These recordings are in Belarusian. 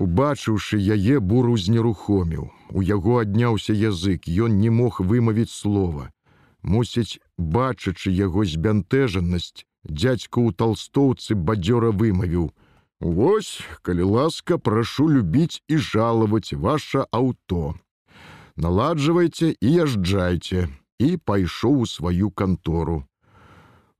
Убачыўшы яе буру знерухоміў. У яго адняўся язык, ён не мог вымавіць слова. Мусіць, бачачы яго збянтэжанасць, дядзька ў толстоўцы бадзёра вымавіў: « Вось, калі ласка, прашу любіць і жалаваць ваше аўто. Наладжвайце і язджайце і пайшоў у сваю кантору.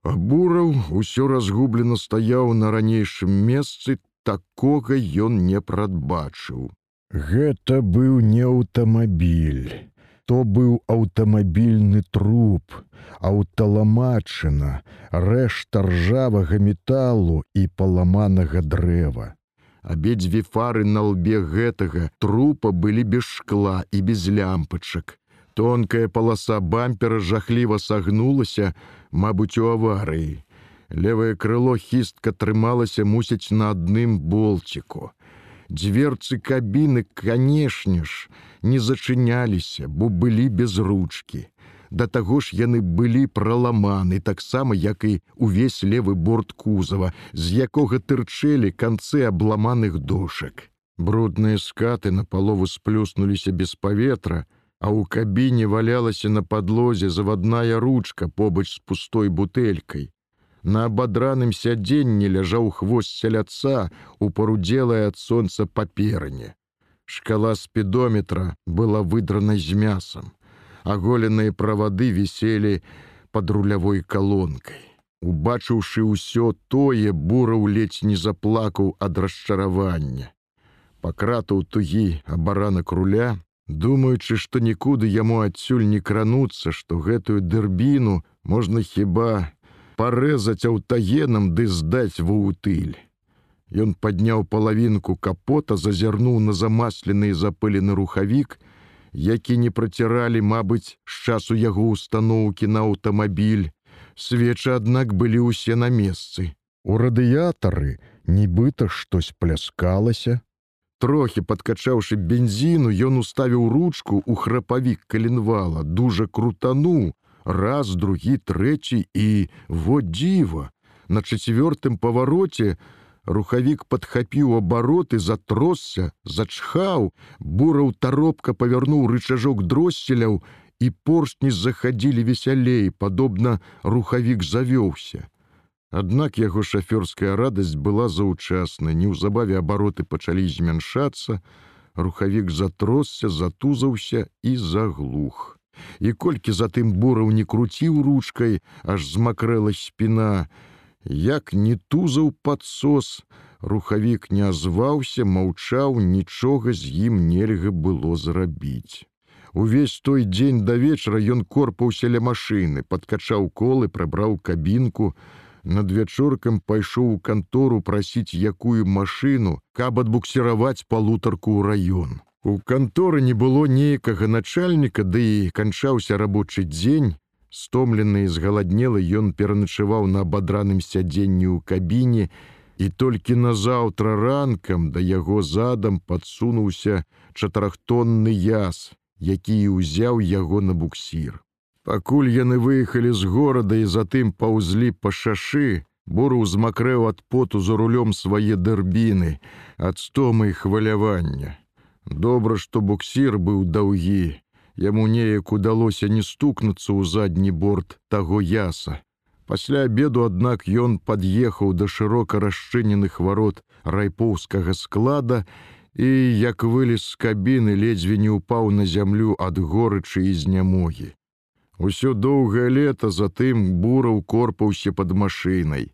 Бураў усё разгублена стаяў на ранейшым месцы, такога ён не прадбачыў. Гэта быў не аўтамабіль. То быў аўтамабільны труп, аўталамачына, рэшта ржавага металу і паламанага дрэва. Абедзве фары на лбе гэтага трупа былі без шкла і без лямпачак. Тонкая паласа бампера жахліва сагнулася, мабыць, у аварыі. Левае крыло хістка трымалася мусіць на адным болціку. Дзверцы кабіны, канешне ж, не зачыняліся, бо былі без ручкі. Да таго ж яны былі праламаны таксама, як і увесь левы борт кузава, з якога тырчэлі канцы абламаных дошак. Брудныя скаты на палову сплюснуліся без паветра, а ў кабіне валялася на падлозе завадная ручка побач з пустой бутэлькай. На абадраным сядзенні ляжаў хвост сяляца у парудзелае ад сонца паперыне. Шкала спідометра была выдранай з мясам. Аголеныя правады віселі пад рулявой калонкай. Убачыўшы ўсё тое, бураў ледзь не заплакаў ад расчаравання. Пакратаў тугі абаранак руля, думаючы, што нікуды яму адсюль не крануцца, што гэтую дырбіну можна хіба парэзаць аўтагенам ды здаць вутыль. Ён падняў палавінку капота, зазірнуў на замаслены запылены рухавік, які не праціралі, мабыць, з часу яго установкі на аўтамабіль. Свечы, аднак былі ўсе на месцы. У радыятары нібыта штось пляскалася. Трохі падкачаўшы бензіну, ён уставіў ручку ў храпавік каленвала, дужа крутануў, раз другі трэці і во дзіва. На чацвёртым павароце рухавік падхапіў абароты затросся зачхаў бураў таропка павярнуў рычажок дросселяў і поршні захадзілі весялей падобна рухавік завёўся. Аднак яго шафёрская радасць была заўчасна. Неўзабаве абароты пачалі змяншацца рухавік затросся затузаўся і заглух і колькі затым бураў не круціў ручкай, аж змакрэла спіна, як не тузаў падсос, рухавік не азваўся, маўчаў, нічога з ім нельга было зрабіць. Увесь той дзень да вечара ён корпаўся ля машыны, падкачаў колы, прабраў кабінку, над вячоркам пайшоў у кантору прасіць якую машыну, каб адбуксіраваць палутарку ў раён. У канторы не было нейкага начальніка, ды і канчаўся рабочы дзень. Стомлены і згаладнелы ён пераначываў на абадраным сядзенні ў кабіне, і толькі назаўтра ранкам да яго задам падсунуўся чатырохтонны яз, які ўзяў яго на буксір. Пакуль яны выехалі з горада і затым паўзлі па шашы, Буру змакрэў ад поту за рулём свае дэрбіны, ад стомы і хвалявання. Добра, што буксір быў даўгі. Яму неяк удалося не стукнуцца ў задні борт таго яса. Пасля абеду, аднак ён пад'ехаў да шырока расчыненых варот райпоўскага склада і, як вылез з кабіны, ледзьве не ўпаў на зямлю ад горычы і знямогі. Усё доўгае лета затым бураў корпаўся пад машынай,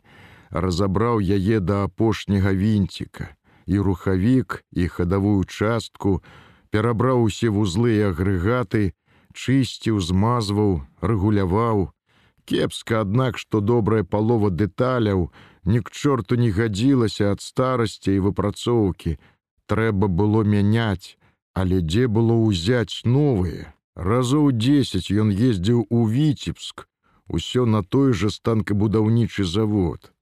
разабраў яе да апошняга вінціка і рухавік і хадавую частку, перабраў усе вузлы і агрэгаты, чысціў, змазваў, рэгуляваў. Кепска, аднак, што добрая палова дэталяў ні к чорту не гадзілася ад старасці і выпрацоўкі. Трэба было мяняць, але дзе было ўзяць новыя. Разоў 10 ён ездзіў у Віцебск, усё на той жа станкабудаўнічы завод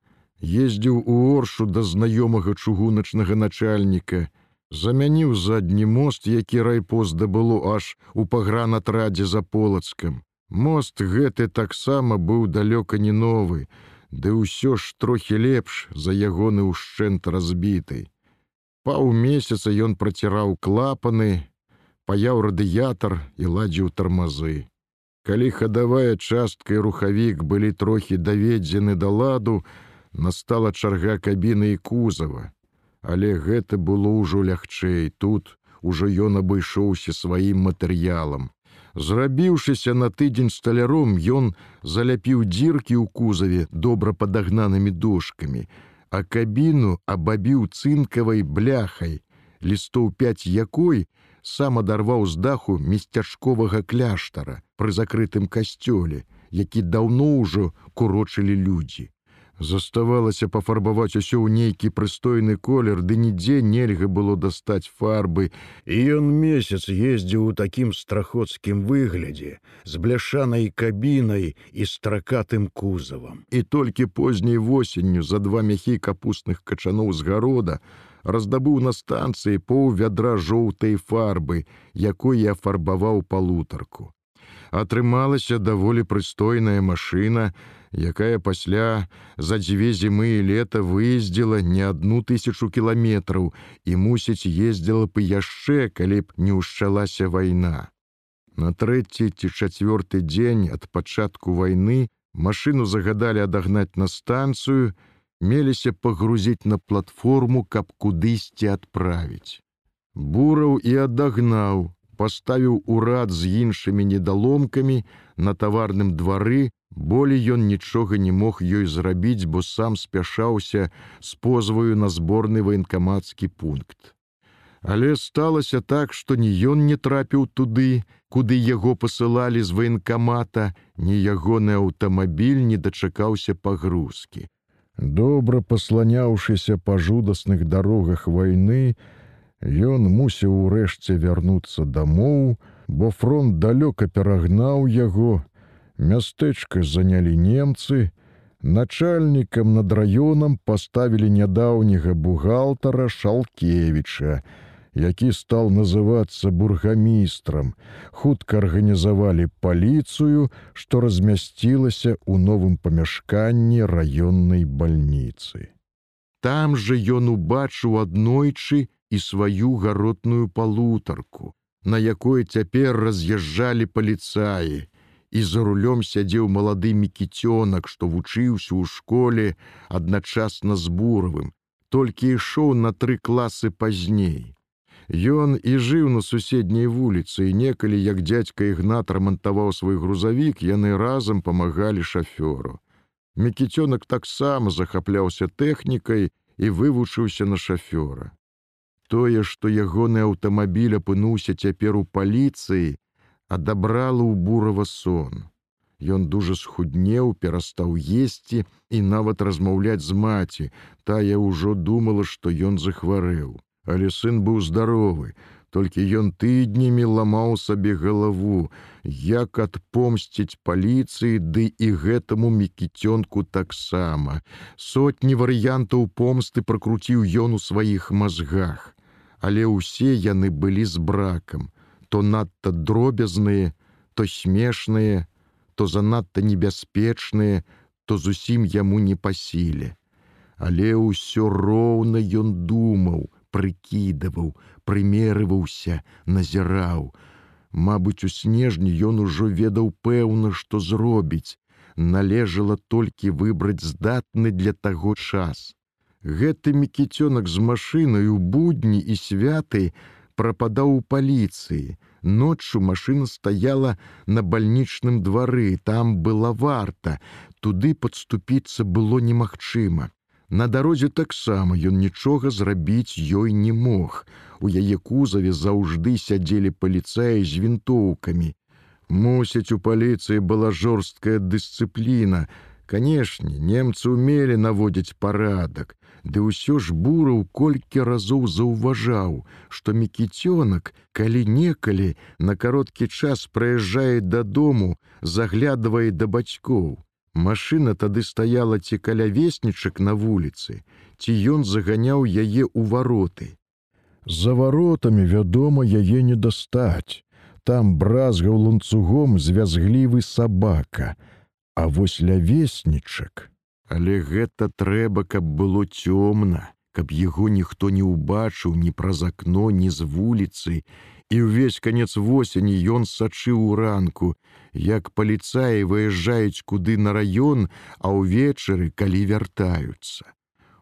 ездзіў у оршу да знаёмага чыгуначнага начальніка, замяніў задні мост, які райпост да было аж у пагранатрадзе за полацкам. Мост гэты таксама быў далёка не новы, ды ўсё ж трохі лепш за ягоны ўшчэнт разбітай. Паўмесяца ён праціраў клапаны, паяў радыятар і ладзіў тармазы. Калі хадавая частка і рухавік былі трохі даведзены да ладу, настала чарга кабіны і кузава. Але гэта было ўжо лягчэй. Тут ужо ён абышоўся сваім матэрыялам. Зрабіўшыся на тыдзень сталяром, ён заляпіў дзіркі ў кузаве добра падагнанымі дошкамі, а кабіну абабіў цынкавай бляхай, лістоў пяць якой сам адарваў з даху месцячковага кляштара пры закрытым касцёле, які даўно ўжо курочылі людзі. Заставалася пафарбаваць усё ў нейкі прыстойны колер, ды нідзе нельга было дастаць фарбы. І ён месяц ездзіў у такім страхоцкім выглядзе, з бляшанай кабінай і стракатым кузавам. І толькі позняй восенню за два мяхі капустных качаноў з гарода раздабыў на станцыі поў вядра жоўтай фарбы, якой я фарбаваў палутарку. Атрымалася даволі прыстойная машына, якая пасля за дзве зімы і лета выездзіла не адну тысячу кіламетраў і мусіць ездзіла б яшчэ, калі б не ўшчалася вайна. На трэці ці чацвёрты дзень ад пачатку вайны машыну загадалі адагнаць на станцыю, меліся пагрузіць на платформу, каб кудысьці адправіць. Бураў і адагнаў, паставіў урад з іншымі недаломкамі на таварным двары, Болей ён нічога не мог ёй зрабіць, бо сам спяшаўся з позваю на зборны ваенкамацкі пункт. Але сталася так, што ні ён не трапіў туды, куды яго пасылалі з ваенкамата, ні ягоны аўтамабіль не дачакаўся пагрузкі. Добра пасланяўшыся па жудасных дарогах вайны, ён мусіў урэшце вярнуцца дамоў, бо фронт далёка перагнаў яго, Мястэчка занялі немцы, начальнікам над раёнам паставілі нядаўняга бухгалтара Шалкевіча, які стаў называцца бургамістрам, хутка арганізавалі паліцыю, што размясцілася ў новым памяшканні раённай бальніцы. Там жа ён убачыў аднойчы і сваю гаротную палутарку, на якой цяпер раз'язджалі паліцаі, і за рулём сядзеў малады мікіцёнак, што вучыўся ў школе адначасна з буравым, толькі ішоў на тры класы пазней. Ён і жыў на суседняй вуліцы і некалі, як дзядзька ігнат рамантаваў свой грузавік, яны разам памагалі шафёру. Мікіцёнак таксама захапляўся тэхнікай і вывучыўся на шафёра. Тое, што ягоны аўтамабіль апынуўся цяпер у паліцыі, адабрала ў бурава сон. Ён дужа схуднеў, перастаў есці і нават размаўляць з маці. Тая ўжо думала, што ён захварэў. Але сын быў здаровы, толькі ён тыднямі ламаў сабе галаву, як адпомсціць паліцыі, ды і гэтаму мікіцёнку таксама. Сотні варыянтаў помсты пракруціў ён у сваіх мазгах, але ўсе яны былі з бракам то надта дробязныя, то смешныя, то занадта небяспечныя, то зусім яму не па сіле. Але ўсё роўна ён думаў, прыкідаваў, прымерываўся, назіраў. Мабыць, у снежні ён ужо ведаў пэўна, што зробіць, належала толькі выбраць здатны для таго час. Гэты мікіцёнак з машынай у будні і святы, прападаў у паліцыі. Ноччу машына стаяла на бальнічным двары, там была варта, туды падступіцца было немагчыма. На дарозе таксама ён нічога зрабіць ёй не мог. У яе кузаве заўжды сядзелі паліцаі з вінтоўкамі. Мусіць, у паліцыі была жорсткая дысцыпліна. Канешне, немцы умелі наводзіць парадак. Ды ўсё ж бураў колькі разоў заўважаў, што мікіцёнак, калі некалі на кароткі час прыязджае дадому, заглядвае да бацькоў. Машына тады стаяла ці каля веснічак на вуліцы, ці ён заганяў яе ў вароты. За варотамі, вядома, яе не дастаць. Там бразгаў ланцугом звязглівы сабака, А вось ля веснічак, Але гэта трэба, каб было цёмна, каб яго ніхто не ўбачыў ні праз акно, ні з вуліцы, і ўвесь канец восені ён сачыў у ранку, як паліцаі выязджаюць куды на раён, а ўвечары, калі вяртаюцца.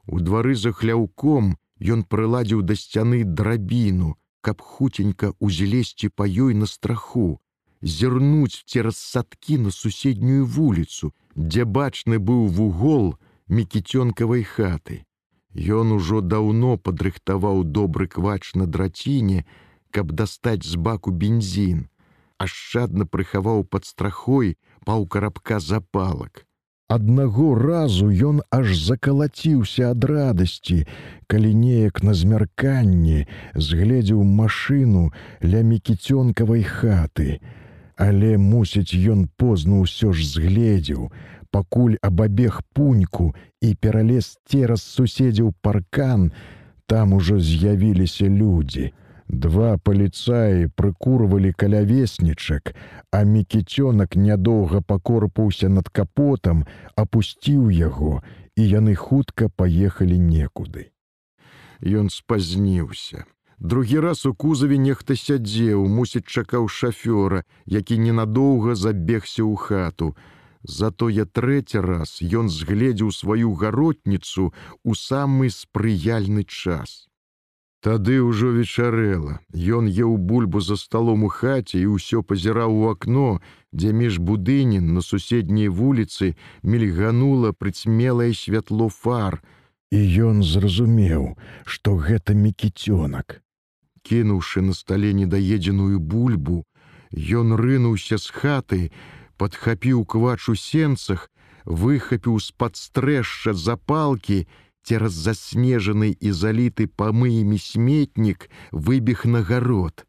У двары за хляўком ён прыладзіў да сцяны драбіну, каб хуценька узлезці па ёй на страху, зірнуць цераз садкі на суседнюю вуліцу, дзе бачны быў вугол мікіцёнкавай хаты. Ён ужо даўно падрыхтаваў добры квач на драціне, каб дастаць з баку бензін, ашчадна прыхаваў пад страхой паў карабка запалак. Аднаго разу ён аж закалаціўся ад радасці, калі неяк на змярканні згледзеў машыну ля мікіцёнкавай хаты, Але мусіць ён позна ўсё ж згледзеў, пакуль абабег пуньку і пералез цераз суседзяў паркан, там ужо з'явіліся людзі. Два паліцаі прыкурвалі каля веснічак, а мікіцёнак нядоўга пакорпаўся над капотам, апусціў яго, і яны хутка паехалі некуды. Ён спазніўся. Другі раз у кузаве нехта сядзеў, мусіць чакаў шафёра, які ненадоўга забегся ў хату. Затое трэці раз ён згледзеў сваю гаротніцу ў самы спрыяльны час. Тады ўжо вечарэла. Ён еў бульбу за сталом у хаце і ўсё пазіраў у акно, дзе між будынін на суседняй вуліцы мільганула прыцьмелае святло фар. І ён зразумеў, што гэта мікіцёнак кінуўшы на стале недаедзеную бульбу, ён рынуўся з хаты, падхапіў квач у сенцах, выхапіў з-пад стрэшча запалкі, цераз заснежаны і заліты памыямі сметнік выбег на гарод.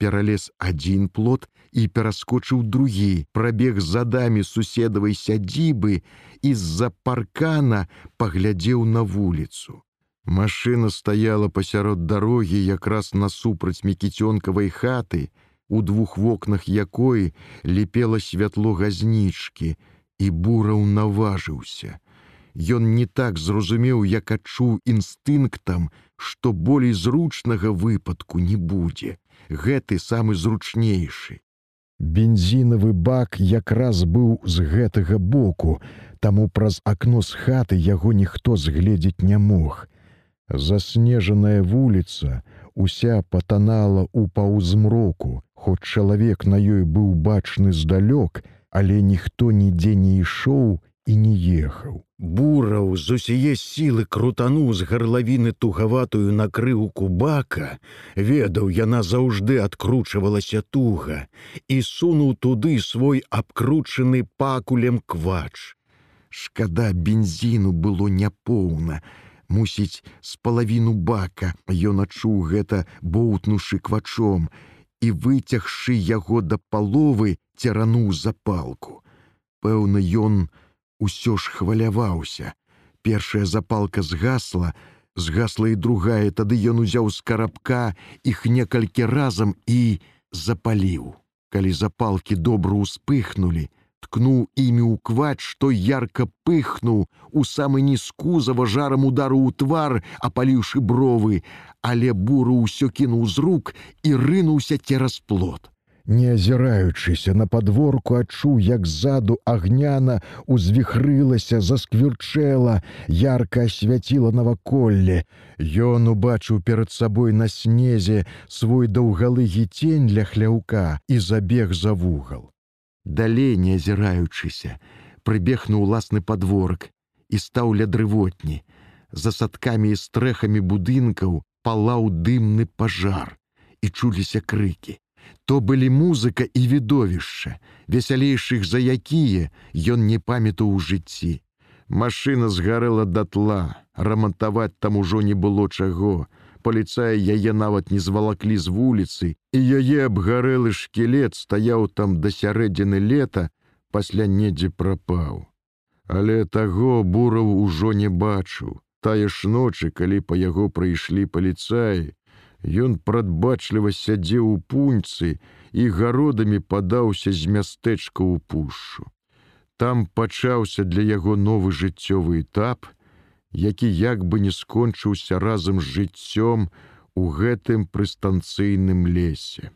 Пералез адзін плот і пераскочыў другі, прабег задамі суседавай сядзібы і з-за паркана паглядзеў на вуліцу. Машына стаяла пасярод дарогі якраз насупраць мікіцёнкавай хаты, у двух вокнах якой ліпела святло газнічкі, і бураў наважыўся. Ён не так зразумеў, як адчуў інстынктам, што болей зручнага выпадку не будзе. Гэты самы зручнейшы. Бензінавы бак якраз быў з гэтага боку, таму праз акно з хаты яго ніхто згледзець не мог. Заснежаная вуліца уся патанала ў паўзмроку, хоць чалавек на ёй быў бачны здалёк, але ніхто нідзе не ішоў і не ехаў. Бураў з усяе сілы крутануў з гарлавіны тугаватую накрыўку бака, ведаў, яна заўжды адкручвалася туга і сунуў туды свой абкручаны пакулем квач. Шкада бензіну было няпоўна, мусіць з палавіну бака. Ён адчуў гэта боўтнушы квачом і выцягшы яго да паловы церануў запалку пэўна ён усё ж хваляваўся. Першая запалка згасла згасла і другая. Тады ён узяў з карабка іх некалькі разам і запаліў. Калі запалкі добра ўспыхнули ткнуў імі ў квач, што ярка пыхнуў у самы нізку заважарам удару ў твар, апаліўшы бровы, але буру ўсё кінуў з рук і рынуўся цераз плот. Не азіраючыся на падворку адчуў, як ззаду агняна узвіхрылася, засквюрчэла, ярка асвяціла наваколле. Ён убачыў перад сабой на снезе свой даўгалыгі цень для хляўка і забег за вугал далей не азіраючыся, прыбег на ўласны падворак і стаў ля дрывотні. За садкамі і стрэхамі будынкаў палаў дымны пажар і чуліся крыкі. То былі музыка і відовішча, весялейшых за якія ён не памятаў у жыцці. Машына згарэла датла, рамантаваць там ужо не было чаго, паліцаі яе нават не звалаклі з вуліцы, і яе абгарэлы шкілет стаяў там да сярэдзіны лета, пасля недзе прапаў. Але таго бураў ужо не бачыў. Тая ж ночы, калі па яго прыйшлі паліцаі, Ён прадбачліва сядзеў у пуньцы і гародамі падаўся з мястэчка ў пушшу. Там пачаўся для яго новы жыццёвы этап, які як бы не скончыўся разам з жыццём у гэтым прыстанцыйным лесе.